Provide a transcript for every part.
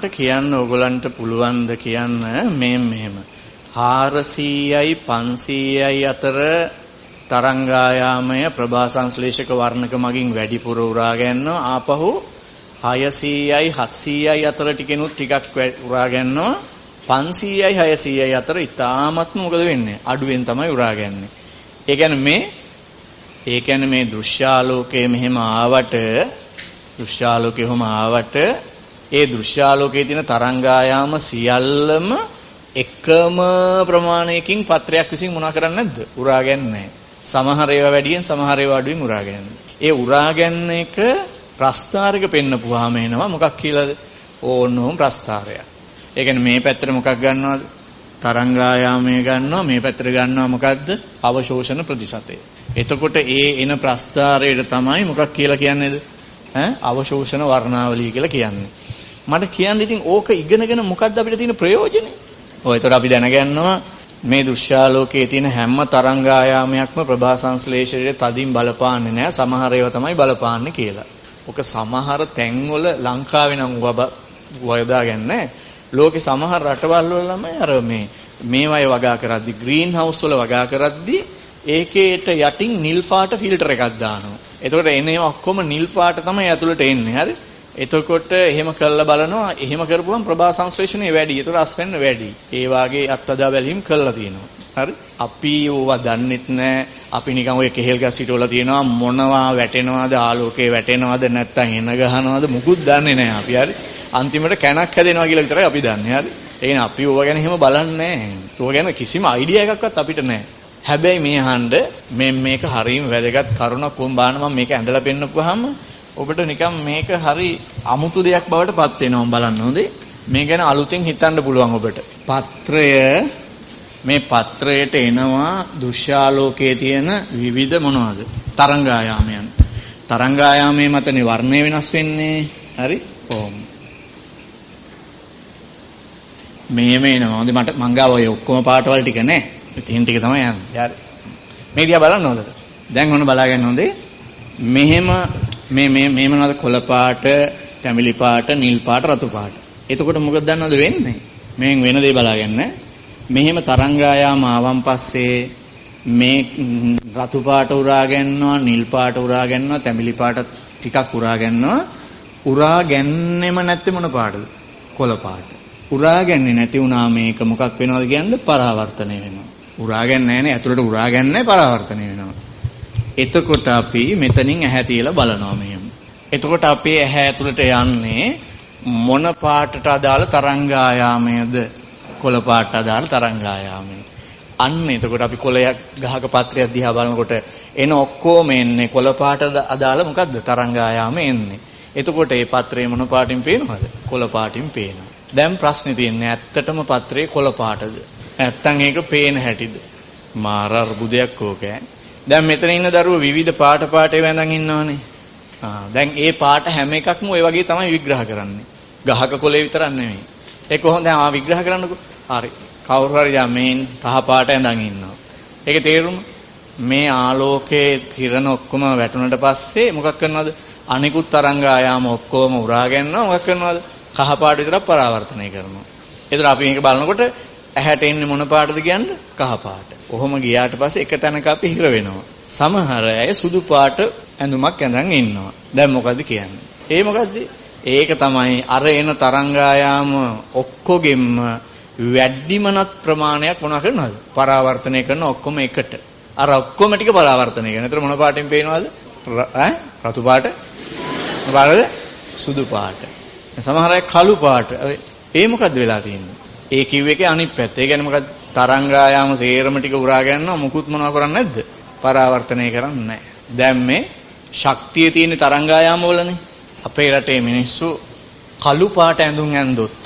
මට කියන්න ඕගලන්ට පුළුවන්ද කියන්න මේ මෙහෙම. 400යි 500යි අතර තරංගායාමය ප්‍රභාසංශ්ලේෂක වර්ණක මගින් වැඩිපුර උරා ගන්නවා. ආපහු 600යි 700යි අතර ටිකෙනුත් ටිකක් උරා ගන්නවා. 500යි 600යි අතර ඉතාමත්ම මොකද වෙන්නේ? අඩුවෙන් තමයි උරාගන්නේ ඒ කියන්නේ මේ ඒ කියන්නේ මේ දෘශ්‍යාලෝකයේ මෙහෙම ආවට දෘශ්‍යාලෝකේ කොහම ආවට ඒ දෘශ්‍යාලෝකයේ තියෙන තරංගායාම සියල්ලම එකම ප්‍රමාණයකින් පත්‍රයක් විසින් මොනා කරන්නේ නැද්ද? උරාගන්නේ සමහර ඒවා වැඩියෙන් සමහර ඒවා අඩුවෙන් උරාගන්නේ. ඒ උරාගන්න එක ප්‍රස්ථාරක පෙන්නපුවාම එනවා මොකක් කියලාද? ඕනෝම් ප්‍රස්ථාරයක්. ඒ කියන්නේ මේ පැත්තට මොකක් ගන්නවද? තරංගායාමය ගන්නවා මේ පැත්තට ගන්නවා මොකද්ද? අවශෝෂණ ප්‍රතිශතය. එතකොට ඒ එන ප්‍රස්ථාරයට තමයි මොකක් කියලා කියන්නේද? ඈ අවශෝෂණ වර්ණාවලිය කියලා කියන්නේ. මට කියන්න ඉතින් ඕක ඉගෙනගෙන මොකද්ද අපිට තියෙන ප්‍රයෝජනේ? ඔය ඒතර අපි දැනගන්නවා මේ දෘශ්‍යාලෝකයේ තියෙන හැම තරංගායාමයක්ම ප්‍රභා සංශ්ලේෂණයට තදින් බලපාන්නේ නැහැ. සමහර ඒවා තමයි බලපාන්නේ කියලා. ඔක සමහර තැන්වල ලංකාවේ නම් වයදා ගන්නෑ. ලෝකේ සමහර රටවල් වල ළමයි අර මේ මේවයි වගා කරද්දි ග්‍රීන් හවුස් වල වගා කරද්දි ඒකේට යටින් නිල් පාට ෆිල්ටර් එකක් දානවා. එතකොට එනේ ඔක්කොම නිල් පාට තමයි ඇතුළට එන්නේ. හරි? එතකොට එහෙම කරලා බලනවා එහෙම කරපුවම ප්‍රභා සංශ්ලේෂණය වැඩි. ඒතර රස වෙන්න වැඩි. ඒ වාගේ අත්අදා බැලීම් කරලා තියෙනවා. හරි? අපි ඕවා දන්නෙත් නැහැ. අපි නිකන් ඔය කෙහෙල් ගස් හිටවලා තියෙනවා මොනවා වැටෙනවද ආලෝකේ වැටෙනවද නැත්තම් එන ගහනවද මුකුත් දන්නේ නැහැ අපි. හරි? අන්තිමට කැණක් හැදෙනවා කියලා විතරයි අපි දන්නේ. හරි? ඒ කියන්නේ අපි ඕවා ගැන එහෙම බලන්නේ නැහැ. ඕවා ගැන කිසිම අයිඩියා එකක්වත් අපිට නැහැ. හැබැයි මේ හඬ මේ මේක හරීම වැදගත් කරුණක් වුම් බාන මම මේක ඇඳලා පෙන්නපුවාම ඔබට නිකන් මේක හරි අමුතු දෙයක් බවට පත් වෙනවා බලන්න හොඳේ. මේ ගැන අලුතෙන් හිතන්න පුළුවන් ඔබට. පත්‍රය මේ පත්‍රයට එනවා දෘශ්‍යාලෝකයේ තියෙන විවිධ මොනවද? තරංගායාමයන්. තරංගායාමයේ මතනේ වර්ණය වෙනස් වෙන්නේ. හරි? ඕම්. මෙහෙම එනවා. හොඳේ මට මං ගාව ඔය ඔක්කොම පාටවල ටික නෑ. ඉතින් ටික තමයි යන්නේ. හරි. මේ දිහා බලන්න හොඳට. දැන් ඔන්න බලාගන්න හොඳේ. මෙහෙම මේ මේ මේ මොනවද කොළ පාට, තැඹිලි පාට, නිල් පාට, රතු පාට. එතකොට මොකද දන්නවද වෙන්නේ? මෙන් වෙන දේ බලාගන්න. මෙහෙම තරංගායාම ආවන් පස්සේ මේ රතු පාට උරා ගන්නවා, නිල් පාට උරා ගන්නවා, තැඹිලි පාට ටිකක් උරා ගන්නවා. උරා ගැන්නෙම නැත්තේ මොන පාටද? කොළ පාට. උරා ගැන්නේ නැති වුණා මේක මොකක් වෙනවද කියන්නේ පරාවර්තනය වෙනවා. උරා ගැන්නේ නැහැ නේ ඇතුළට උරා ගැන්නේ පරාවර්තනය වෙනවා. එතකොට අපි මෙතනින් ඇහැ තියලා බලනවා මෙහෙම. එතකොට අපේ ඇහැ ඇතුළට යන්නේ මොන පාටට අදාළ තරංගායාමයේද? කොළ පාටට අදාළ තරංගායාමය. අන්න එතකොට අපි කොළයක් ගහක පත්‍රයක් දිහා බලනකොට එන ඔක්කොම එන්නේ කොළ පාටට අදාළ මොකද්ද තරංගායාමය එන්නේ. එතකොට මේ පත්‍රය මොන පාටින් පේනවද? කොළ පාටින් පේනවා. දැන් ප්‍රශ්නේ තියෙන්නේ ඇත්තටම පත්‍රේ කොළ පාටද? නැත්තම් ඒක පේන හැටිද? මාර අර්බුදයක් ඕක ඈ. දැන් මෙතන ඉන්න දරුවෝ විවිධ පාට පාටේ වැඳන් ඉන්නවනේ. ආ දැන් ඒ පාට හැම එකක්ම ওই වගේ තමයි විග්‍රහ කරන්නේ. ගහක කොලේ විතරක් නෙමෙයි. ඒ කොහොමද ආ විග්‍රහ කරන්නකෝ? හරි. කවුරු හරි දැන් මේන් කහ පාට ඇඳන් ඉන්නවා. ඒකේ තේරුම මේ ආලෝකයේ කිරණ ඔක්කොම වැටුණට පස්සේ මොකක් කරනවද? අනිකුත් තරංග ආයාම ඔක්කොම උරා ගන්නවා. මොකක් කරනවද? කහ පාට විතරක් පරාවර්තනය කරනවා. ඒතර අපි මේක බලනකොට ඇහැට එන්නේ මොන පාටද කියන්නේ? කහ පාට. ඔහොම ගියාට පස්සේ එක තැනක අපි හිර වෙනවා. සමහර අය සුදු පාට ඇඳුමක් ඇඳන් ඉන්නවා. දැන් මොකද්ද කියන්නේ? ඒ මොකද්ද? ඒක තමයි අර එන තරංගායාම ඔක්කොගෙම වැඩිමනත් ප්‍රමාණයක් මොනවා කරනවද? පරාවර්තනය කරන ඔක්කොම එකට. අර ඔක්කොම ටික පරාවර්තනය කරන. ඒතර මොන පාටින් පේනවද? ඈ රතු පාට. මොකද? සුදු පාට. සමහර අය කළු පාට. ඒ මොකද්ද වෙලා තියෙන්නේ? ඒ කිව් එකේ අනිත් පැත්ත. ඒ කියන්නේ මොකද්ද? තරංගායාම සේරම ටික උරා ගන්නවා මුකුත් මොනව කරන්නේ නැද්ද? පරාවර්තනය කරන්නේ නැහැ. දැන් මේ ශක්තිය තියෙන තරංගායාම වලනේ. අපේ රටේ මිනිස්සු කළු පාට ඇඳුම් ඇඳොත්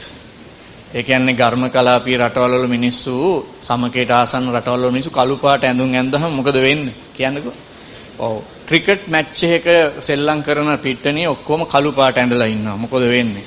ඒ කියන්නේ ඝර්ම කලාපීය රටවල් වල මිනිස්සු සමකේට ආසන්න රටවල් වල මිනිස්සු කළු පාට ඇඳුම් ඇඳහම මොකද වෙන්නේ? කියන්නකෝ. ඔව් ක්‍රිකට් මැච් එකක සෙල්ලම් කරන පිට්ටනිය ඔක්කොම කළු පාට ඇඳලා ඉන්නවා. මොකද වෙන්නේ?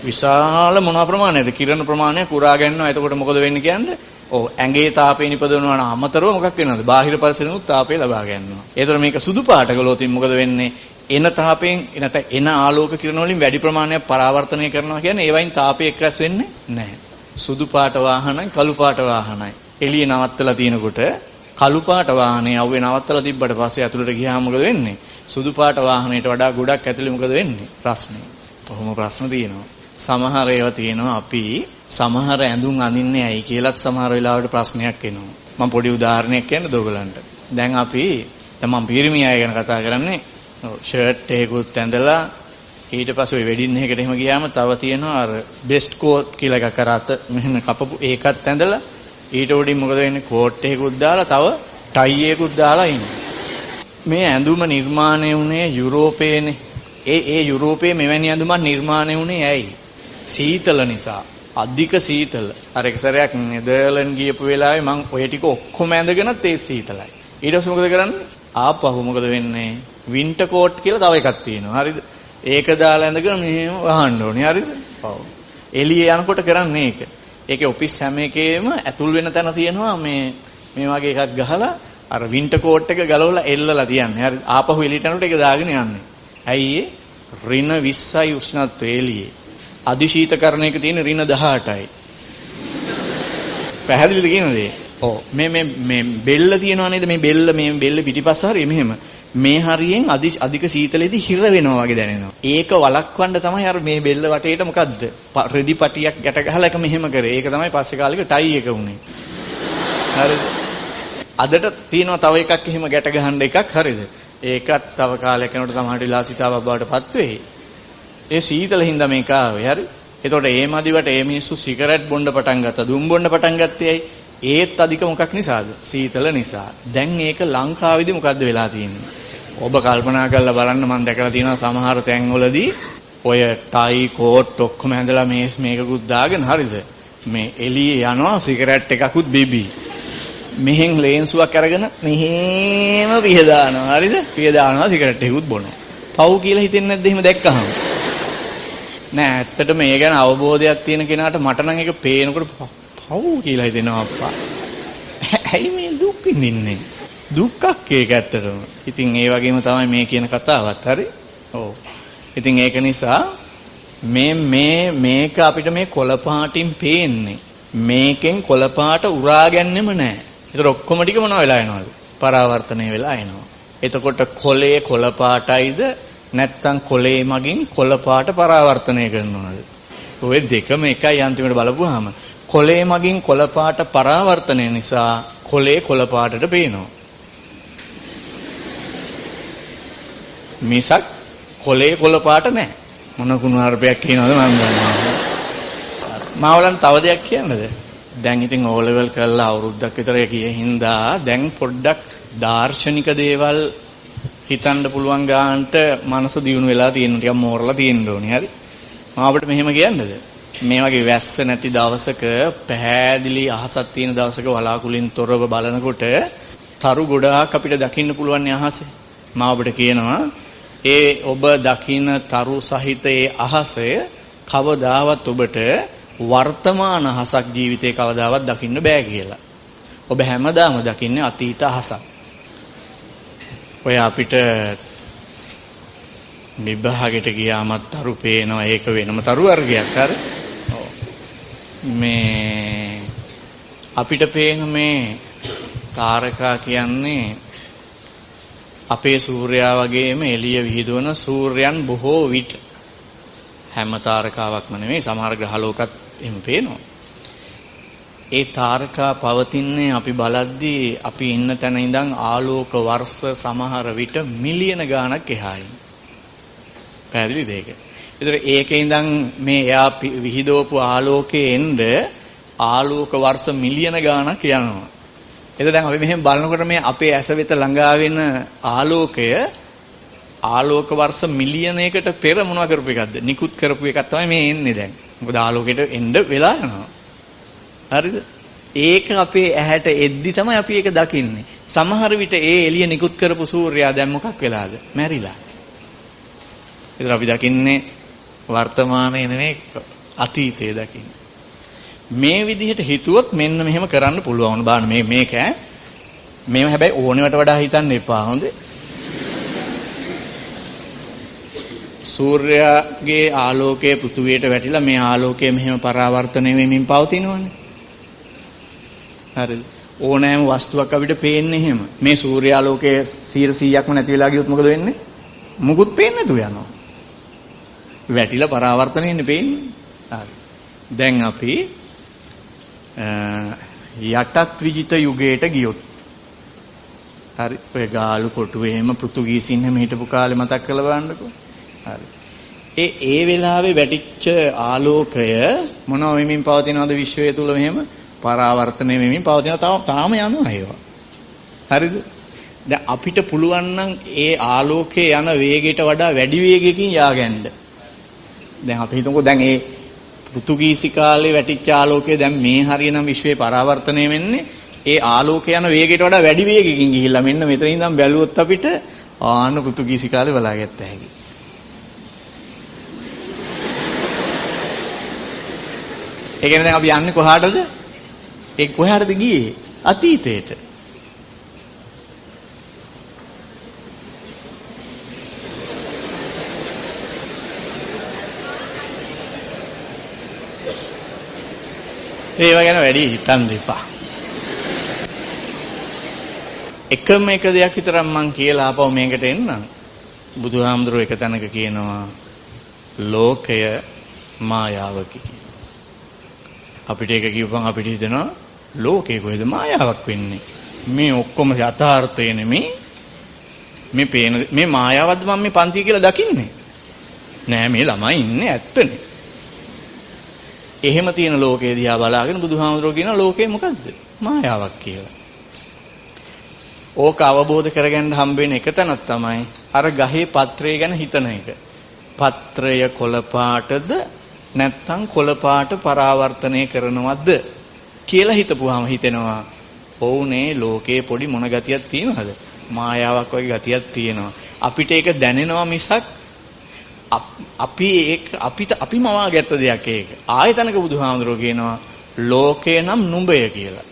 විශාල මොනවා ප්‍රමාණයද? කිරණ ප්‍රමාණය කුරා ගන්නවා. එතකොට මොකද වෙන්නේ කියන්නේ? ඔව් ඇඟේ තාපය නිපදවනවා නම් අමතරව මොකක් වෙනවද? බාහිර පරිසරෙනුත් තාපය ලබා ගන්නවා. ඒතර මේක සුදු පාට කළොත් මොකද වෙන්නේ? එන තාපයෙන් නැත්නම් එන ආලෝක කිරණ වලින් වැඩි ප්‍රමාණයක් පරාවර්තනය කරනවා කියන්නේ ඒවයින් තාපය එක්රැස් වෙන්නේ නැහැ. සුදු පාට වාහනයි කළු පාට වාහනයි. එළිය නවත්තලා තිනකොට කළු පාට වාහනේ අවුවේ නවත්තලා තිබ්බට පස්සේ ඇතුළට ගියාම මොකද වෙන්නේ? සුදු පාට වාහනයට වඩා ගොඩක් ඇතුළේ මොකද වෙන්නේ? ප්‍රශ්නේ. කොහොම ප්‍රශ්න තියෙනවා. සමහර ඒවා තියෙනවා අපි සමහර ඇඳුම් අඳින්නේ ඇයි කියලාත් සමහර වෙලාවට ප්‍රශ්නයක් එනවා. මම පොඩි උදාහරණයක් කියන්න දොගලන්ට. දැන් අපි දැන් මම පිරිමි අය ගැන කතා කරන්නේ ෂර්ට් එකකුත් ඇඳලා ඊට පස්සේ වෙඩින් එකකට එහෙම ගියාම තව තියෙනවා අර බෙස්ට් කෝට් කියලා එකක් අර අත මෙහෙම කපපු ඒකත් ඇඳලා ඊට උඩින් මොකද වෙන්නේ කෝට් එකකුත් දාලා තව ටයි එකකුත් දාලා ඉන්නේ. මේ ඇඳුම නිර්මාණය වුණේ යුරෝපයේනේ. ඒ ඒ යුරෝපයේ මෙවැනි ඇඳුමක් නිර්මාණය වුණේ ඇයි? සීතල නිසා. අධික සීතල. අර එක සැරයක් නෙදර්ලන්ඩ් ගියපු වෙලාවේ මං ඔය ටික ඔක්කොම ඇඳගෙනත් ඒත් සීතලයි. ඊට පස්සේ මොකද කරන්නේ? ආපහු මොකද වෙන්නේ? වින්ටර් කෝට් කියලා තව එකක් තියෙනවා. හරිද? ඒක දාලා ඇඳගෙන මෙහෙම වහන්න ඕනේ. හරිද? ඔව්. එළියේ යනකොට කරන්නේ ඒක. ඒකේ ඔෆිස් හැම එකේම ඇතුල් වෙන තැන තියෙනවා මේ මේ වගේ එකක් ගහලා අර වින්ටර් කෝට් එක ගලවලා එල්ලලා තියන්නේ. හරි ආපහු එළියට යනකොට ඒක දාගෙන යන්නේ. ඇයි ඒ? ඍණ 20යි උෂ්ණත්වය එළියේ. අධිශීතකරණයක තියෙන ඍණ 18යි. පැහැදිලිද කියන දේ? ඔව් මේ මේ මේ බෙල්ල තියනවා නේද මේ බෙල්ල මේ බෙල්ල පිටිපස්ස හරිය මෙහෙම මේ හරියෙන් අධික සීතලෙදි හිර වෙනවා වගේ දැනෙනවා. ඒක වළක්වන්න තමයි අර මේ බෙල්ල වටේට මොකද්ද? රෙදි පටියක් ගැට ගහලා එක මෙහෙම කරේ. ඒක තමයි පස්සේ කාලෙක ටයි එක උනේ. හරිද? අදට තියෙනවා තව එකක් එහෙම ගැට ගහන්න එකක් හරිද? ඒකත් තව කාලයක් යනකොට සමහර විලාසිතාවක් බවට පත් වෙයි. ඒ සීතල හින්දා මේක ආවේ හරි. එතකොට ඒ මදිවට ඒ මිනිස්සු සිගරට් බොන්න පටන් ගත්තා. දුම් බොන්න පටන් ගත්තේ ඇයි? ඒත් අධික මොකක් නිසාද? සීතල නිසා. දැන් ඒක ලංකාවේදී මොකද්ද වෙලා තියෙන්නේ? ඔබ කල්පනා කරලා බලන්න මම දැකලා තියෙනවා සමහර තැන්වලදී ඔය ටයි කෝට් ඔක්කොම ඇඳලා මේ මේකකුත් දාගෙන හරිද? මේ එළියේ යනවා සිගරට් එකකුත් බිබි. මෙහෙන් ලේන්සුවක් අරගෙන මෙහෙම පිහ දානවා හරිද? පිහ දානවා සිගරට් එකකුත් බොනවා. පව් කියලා හිතෙන්නේ නැද්ද එහෙම දැක්කහම? නෑ ඇත්තට මේ ගැන අවබෝධයක් තියෙන කෙනාට මට නම් ඒක පේනකොට පව් කියලා හිතෙනවා අප්පා. ඇයි මේ දුක් විඳින්නේ? දුක්ඛක් ඒක ඇත්තටම. ඉතින් ඒ වගේම තමයි මේ කියන කතාවත් හරි. ඔව්. ඉතින් ඒක නිසා මේ මේ මේක අපිට මේ කොළපාටින් පේන්නේ. මේකෙන් කොළපාට උරාගන්නෙම නැහැ. ඒතර ඔක්කොම ටික මොනව වෙලා යනවද? පරාවර්තනය වෙලා එනවා. එතකොට කොලේ කොළපාටයිද නැත්තම් කොලේ මගින් කොළපාට පරාවර්තනය කරනවද? ඔය දෙකම එකයි අන්තිමට බලපුවාම කොලේ මගින් කොළපාට පරාවර්තනය නිසා කොලේ කොළපාටට පේනවා. මිසක් කොලේ කොළ පාට නැහැ. මොන කුණුහරුපයක් කියනවද මම දන්නේ. මාවලන් තව දෙයක් කියන්නද? දැන් ඉතින් ඕ ලෙවල් කරලා අවුරුද්දක් විතර ගියේ හින්දා දැන් පොඩ්ඩක් දාර්ශනික දේවල් හිතන්න පුළුවන් ගානට මනස දියුණු වෙලා තියෙන ටිකක් මෝරලා තියෙන්න ඕනේ. හරි. මම අපිට මෙහෙම කියන්නද? මේ වගේ වැස්ස නැති දවසක පැහැදිලි අහසක් තියෙන දවසක වලාකුලින් තොරව බලනකොට තරු ගොඩාක් අපිට දකින්න පුළුවන් අහසේ. මම අපිට කියනවා ඒ ඔබ දකින තරු සහිත ඒ අහසය කවදාවත් ඔබට වර්තමාන අහසක් ජීවිතේ කවදාවත් දකින්න බෑ කියලා. ඔබ හැමදාම දකින්නේ අතීත අහසක්. ඔය අපිට විභාගෙට ගියාමත් තරු පේනවා ඒක වෙනම තරු වර්ගයක් හරි. මේ අපිට පේන මේ තාරකා කියන්නේ අපේ සූර්යයා වගේම එළිය විහිදුවන සූර්යයන් බොහෝ විට හැම තාරකාවක්ම නෙමෙයි සමහර ග්‍රහලෝකත් එහෙම පේනවා. ඒ තාරකා පවතින්නේ අපි බලද්දී අපි ඉන්න තැන ඉඳන් ආලෝක වර්ෂ සමහර විට මිලියන ගාණක් එහායි. පැහැදිලිද ඒක? ඒතර ඒකේ ඉඳන් මේ එයා විහිදවපු ආලෝකයේ එන්න ආලෝක වර්ෂ මිලියන ගාණක් යනවා. එතකොට දැන් අපි මෙහෙම බලනකොට මේ අපේ ඇස වෙත ළඟා වෙන ආලෝකය ආලෝක වර්ෂ මිලියනයකට පෙර මොනවා කරපු එකක්ද? නිකුත් කරපු එකක් තමයි මේ එන්නේ දැන්. මොකද ආලෝකයට එන්න වෙලා යනවා. හරිද? ඒක අපේ ඇහැට එද්දි තමයි අපි ඒක දකින්නේ. සමහර විට ඒ එළිය නිකුත් කරපු සූර්යයා දැන් මොකක් වෙලාද? මැරිලා. ඒතර අපි දකින්නේ වර්තමානයේ නෙමෙයි අතීතයේ දකින්නේ. මේ විදිහට හිතුවොත් මෙන්න මෙහෙම කරන්න පුළුවන්. බලන්න මේ මේක ඈ. මේව හැබැයි ඕනෙවට වඩා හිතන්න එපා. හොඳේ. සූර්යාගේ ආලෝකය පෘථුවියට වැටිලා මේ ආලෝකය මෙහෙම පරාවර්තනය වෙමින් පවතිනවනේ. හරිද? ඕනෑම වස්තුවක් අපිට පේන්නේ එහෙම. මේ සූර්යාලෝකයේ 100%ක්ම නැති වෙලා ගියොත් මොකද වෙන්නේ? මුකුත් පේන්නේ නැතුව යනවා. වැටිලා පරාවර්තනය වෙන්නේ පේන්නේ. හරි. දැන් අපි යටත් විජිත යුගයට ගියොත් හරි ඔය ගාලු කොටු එහෙම පෘතුගීසින් හැම හිටපු කාලේ මතක් කරලා බලන්නකෝ හරි ඒ ඒ වෙලාවේ වැටිච්ච ආලෝකය මොනව වෙමින් පවතිනවද විශ්වය තුල මෙහෙම පරාවර්තනය වෙමින් පවතින තාම තාම යනවා ඒවා හරිද දැන් අපිට පුළුවන් නම් ඒ ආලෝකයේ යන වේගයට වඩා වැඩි වේගයකින් ය아가න්න දැන් අපි හිතමුකෝ දැන් ඒ පෘතුගීසි කාලේ වැටිච්ච ආලෝකය දැන් මේ හරියනම් විශ්වයේ පරාවර්තනය වෙන්නේ ඒ ආලෝකය යන වේගයට වඩා වැඩි වේගකින් ගිහිල්ලා මෙන්න මෙතන ඉඳන් බැලුවොත් අපිට ආන පෘතුගීසි කාලේ බලාගත්ත හැකි. ඒ කියන්නේ දැන් අපි යන්නේ කොහාටද? ඒ කොහාටද ගියේ? අතීතයට. ඒව ගැන වැඩි හිතන්න එපා. එකම එක දෙයක් විතරක් මං කියලා ආපහු මේකට එන්නම්. බුදුහාමුදුරුවෝ එක තැනක කියනවා ලෝකය මායාවකි අපිට ඒක කියපන් අපිට හිතෙනවා ලෝකේ කොහෙද මායාවක් වෙන්නේ? මේ ඔක්කොම යථාර්ථය නෙමේ. මේ පේන මේ මායාවක්ද මම මේ පන්ති කියලා දකින්නේ? නෑ මේ ළමයි ඉන්නේ ඇත්තනේ. එහෙම තියෙන ලෝකේ දිහා බලාගෙන බුදුහාමුදුරුවෝ කියන ලෝකේ මොකද්ද? මායාවක් කියලා. ඕක අවබෝධ කරගන්න හම්බ එක තැනක් තමයි අර ගහේ පත්‍රය ගැන හිතන එක. පත්‍රය කොළ පාටද නැත්නම් කොළ පාට පරාවර්තනය කරනවද? කියලා හිතපුවාම හිතෙනවා ඔවුනේ ලෝකේ පොඩි මොන ගතියක් තියෙනවද? මායාවක් වගේ ගතියක් තියෙනවා. අපිට ඒක දැනෙනවා මිසක් අපි ඒක අපිට අපිම වාගත්ත දෙයක් ඒක. ආයතනක බුදුහාමුදුරුවෝ කියනවා ලෝකේ නම් නුඹය කියලා.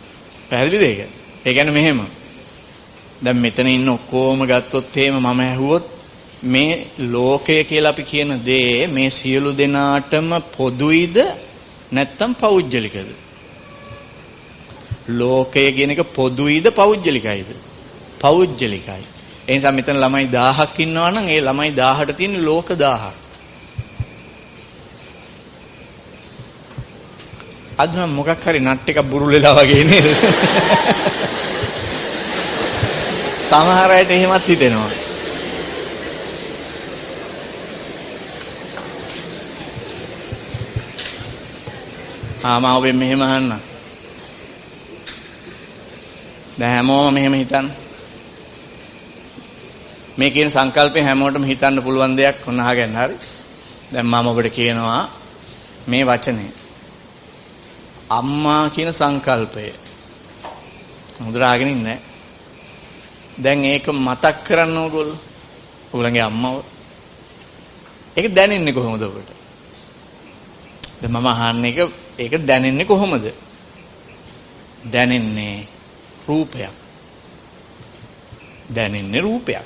පැහැදිලිද ඒක? ඒ කියන්නේ මෙහෙම. දැන් මෙතන ඉන්න ඔක්කොම ගත්තොත් එහෙම මම ඇහුවොත් මේ ලෝකය කියලා අපි කියන දේ මේ සියලු දෙනාටම පොදුයිද නැත්නම් පෞද්ගලිකද? ලෝකය කියන එක පොදුයිද පෞද්ගලිකයිද? පෞද්ගලිකයි. ඒ නිසා මෙතන ළමයි 1000ක් ඉන්නවා නම් ඒ ළමයි 1000ට තියෙන ලෝක 1000ක්. අද නම් මොකක් හරි නට් එකක් බුරුලෙලා වගේ නේද? සමහර අයට එහෙමත් හිතෙනවා. ආ මම ඔබෙන් මෙහෙම අහන්න. දැන් හැමෝම මෙහෙම හිතන්න. මේ කියන සංකල්පය හැමෝටම හිතන්න පුළුවන් දෙයක් ඔන්න අහගන්න හරි. දැන් මම ඔබට කියනවා මේ වචනේ අම්මා කියන සංකල්පය. හොඳට ඉන්නේ දැන් ඒක මතක් කරන්න ඕගොල්ලෝ. ඔයගලගේ අම්මව. ඒක දැනෙන්නේ කොහොමද ඔබට? දැන් මම අහන්නේ ඒක ඒක දැනෙන්නේ කොහොමද? දැනෙන්නේ රූපයක්. දැනෙන්නේ රූපයක්.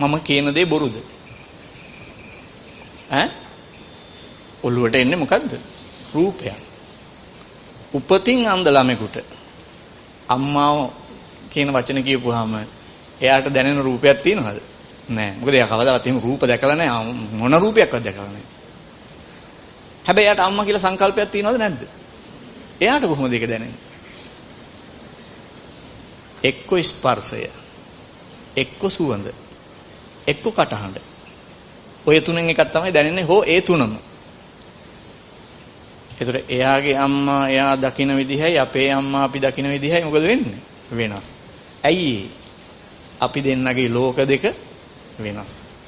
මම කියන දේ බොරුද? ඈ? ඔළුවට එන්නේ මොකද්ද? රූපයක්. උපතින් අන්ධ ළමෙකුට අම්මාව කියන වචන කියපුවාම එයාට දැනෙන රූපයක් තියෙනවද? නෑ. මොකද එයා කවදාවත් එහෙම රූප දැකලා නෑ. මොන රූපයක්වත් දැකලා නෑ. හැබැයි එයාට අම්මා කියලා සංකල්පයක් තියෙනවද නැද්ද? එයාට කොහොමද ඒක දැනෙන්නේ? එක්ක ස්පර්ශය, එක්ක සුවඳ, එක්ක කටහඬ. ඔය තුනෙන් එකක් තමයි දැනෙන්නේ හෝ ඒ තුනම. ඒතර එයාගේ අම්මා එයා දකින විදිහයි අපේ අම්මා අපි දකින විදිහයි මොකද වෙන්නේ? වෙනස්. ඇයි අපි දෙන්නගේ ලෝක දෙක වෙනස්.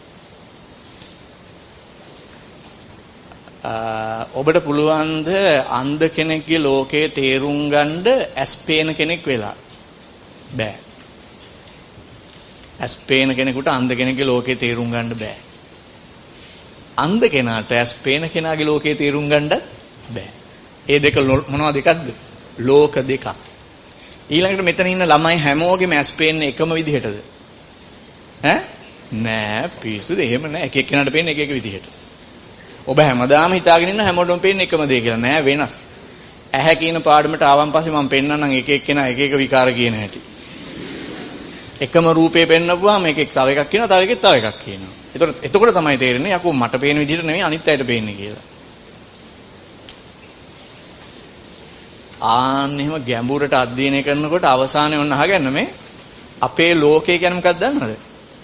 ඔබට පුළුවන්ද අන්ධ කෙනෙක්ගේ ලෝකයේ තේරුම් ගන්න ඇස් පේන කෙනෙක් වෙලා බෑ. ඇස් පේන කෙනෙකුට අන්ධ කෙනෙක්ගේ ලෝකේ තේරුම් ගන්න බෑ. අන්ධ කෙනාට ඇස් පේන කෙනාගේ ලෝකේ තේරුම් ගන්නත් බෑ. ඒ දෙක මොනවද දෙකක්ද? ලෝක දෙකක්. ඊළඟට මෙතන ඉන්න ළමයි හැමෝගෙම ඇස් පේන්නේ එකම විදිහටද? ඈ? නෑ පිස්සුද එහෙම නෑ එක එක්කෙනාට පේන්නේ එක එක විදිහට. ඔබ හැමදාම හිතාගෙන ඉන්න හැමෝටම පේන්නේ එකම දේ කියලා නෑ වෙනස්. ඇහැ කියන පාඩමට ආවන් පස්සේ මම පෙන්නන්නම් එක එක්කෙනා එක එක විකාර කියන හැටි. එකම රූපේ පෙන්නපුවාම එකෙක් තව එකක් කියනවා තව එකෙක් තව එකක් කියනවා. එතකොට එතකොට තමයි තේරෙන්නේ යකෝ මට පේන විදිහට නෙමෙයි අනිත් අයට පේන්නේ කියලා. ආන්න එහෙම ගැඹුරට අධ්‍යයනය කරනකොට අවසානයේ ඔන්න අහගන්න මේ අපේ ලෝකය කියන්නේ මොකක්ද දන්නවද?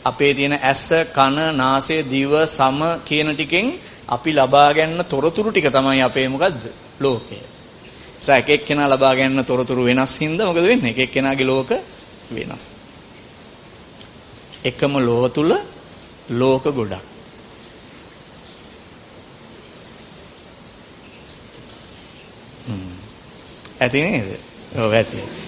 අපේ තියෙන ඇස, කන, නාසය, දිව, සම කියන ටිකෙන් අපි ලබා ගන්න තොරතුරු ටික තමයි අපේ මොකද්ද? ලෝකය. ඒ එක එක්කෙනා ලබා ගන්න තොරතුරු වෙනස් හින්දා මොකද වෙන්නේ? එක එක්කෙනාගේ ලෝක වෙනස්. එකම ලෝක තුල ලෝක ගොඩක්. ඇති නේද? ඔව් ඇති.